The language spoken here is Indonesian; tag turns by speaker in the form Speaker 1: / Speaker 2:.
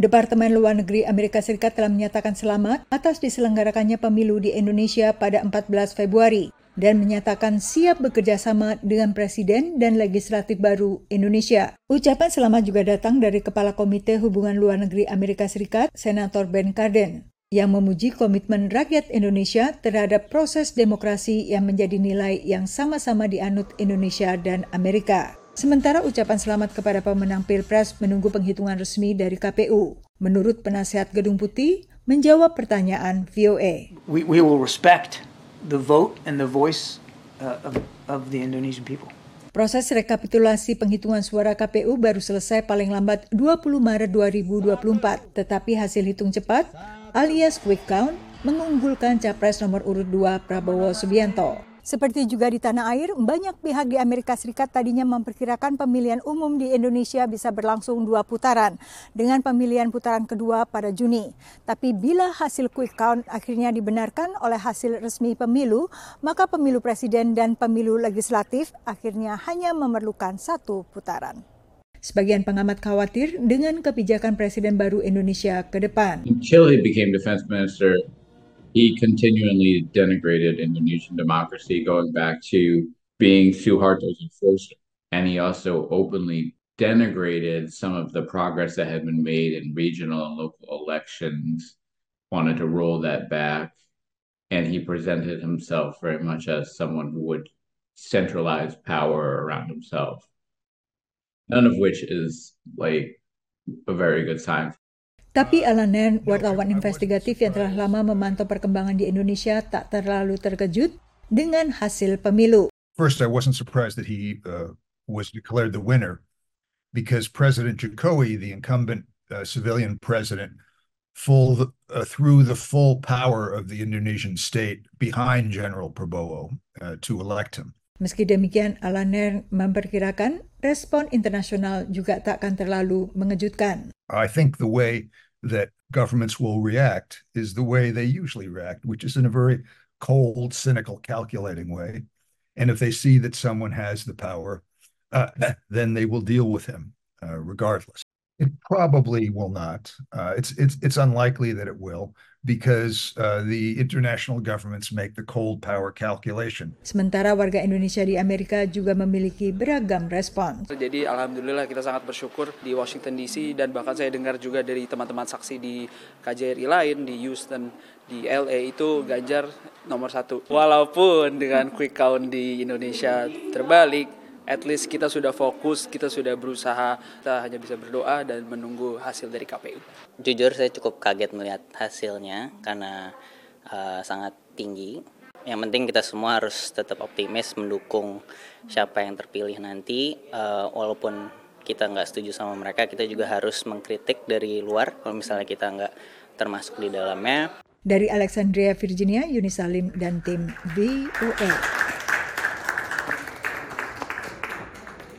Speaker 1: Departemen Luar Negeri Amerika Serikat telah menyatakan selamat atas diselenggarakannya pemilu di Indonesia pada 14 Februari dan menyatakan siap bekerja sama dengan Presiden dan Legislatif baru Indonesia. Ucapan selamat juga datang dari Kepala Komite Hubungan Luar Negeri Amerika Serikat, Senator Ben Cardin, yang memuji komitmen rakyat Indonesia terhadap proses demokrasi yang menjadi nilai yang sama-sama dianut Indonesia dan Amerika. Sementara ucapan selamat kepada pemenang Pilpres menunggu penghitungan resmi dari KPU. Menurut penasihat Gedung Putih, menjawab pertanyaan VOA.
Speaker 2: We, we will respect the vote and the voice uh, of, of the Indonesian people.
Speaker 1: Proses rekapitulasi penghitungan suara KPU baru selesai paling lambat 20 Maret 2024, tetapi hasil hitung cepat alias quick count mengunggulkan capres nomor urut 2 Prabowo Subianto. Seperti juga di tanah air, banyak pihak di Amerika Serikat tadinya memperkirakan pemilihan umum di Indonesia bisa berlangsung dua putaran, dengan pemilihan putaran kedua pada Juni. Tapi bila hasil quick count akhirnya dibenarkan oleh hasil resmi pemilu, maka pemilu presiden dan pemilu legislatif akhirnya hanya memerlukan satu putaran. Sebagian pengamat khawatir dengan kebijakan Presiden baru Indonesia ke depan.
Speaker 3: Until he became defense minister, he continually denigrated Indonesian democracy, going back to being Suharto's enforcer. And he also openly denigrated some of the progress that had been made in regional and local elections, wanted to roll that back. And he presented himself very much as someone who would centralize power around himself. None of which is like a very good sign
Speaker 1: Tapi Alan Nairn, wartawan investigatif yang telah lama memantau perkembangan di Indonesia, tak terlalu terkejut dengan hasil pemilu.
Speaker 4: First, I wasn't surprised that he uh, was declared the winner because President Jokowi, the incumbent uh, civilian president, full uh, through the full power of the Indonesian state behind General Prabowo uh, to elect him.
Speaker 1: Meski demikian, Alan Nairn memperkirakan respon internasional juga tak akan terlalu mengejutkan.
Speaker 4: I think the way that governments will react is the way they usually react, which is in a very cold, cynical, calculating way. And if they see that someone has the power, uh, then they will deal with him uh, regardless. It probably will not. Uh, it's it's it's unlikely that it will because uh, the international governments make the cold power calculation.
Speaker 1: Sementara warga Indonesia di Amerika juga memiliki beragam respon.
Speaker 5: Jadi alhamdulillah kita sangat bersyukur di Washington DC dan bahkan saya dengar juga dari teman-teman saksi di KJRI lain di Houston, di LA itu Ganjar nomor satu. Walaupun dengan quick count di Indonesia terbalik, at least kita sudah fokus, kita sudah berusaha, kita hanya bisa berdoa dan menunggu hasil dari KPU.
Speaker 6: Jujur saya cukup kaget melihat hasilnya karena uh, sangat tinggi. Yang penting kita semua harus tetap optimis mendukung siapa yang terpilih nanti, uh, walaupun kita nggak setuju sama mereka, kita juga harus mengkritik dari luar kalau misalnya kita nggak termasuk di dalamnya.
Speaker 1: Dari Alexandria, Virginia, Yunisalim dan tim VOA.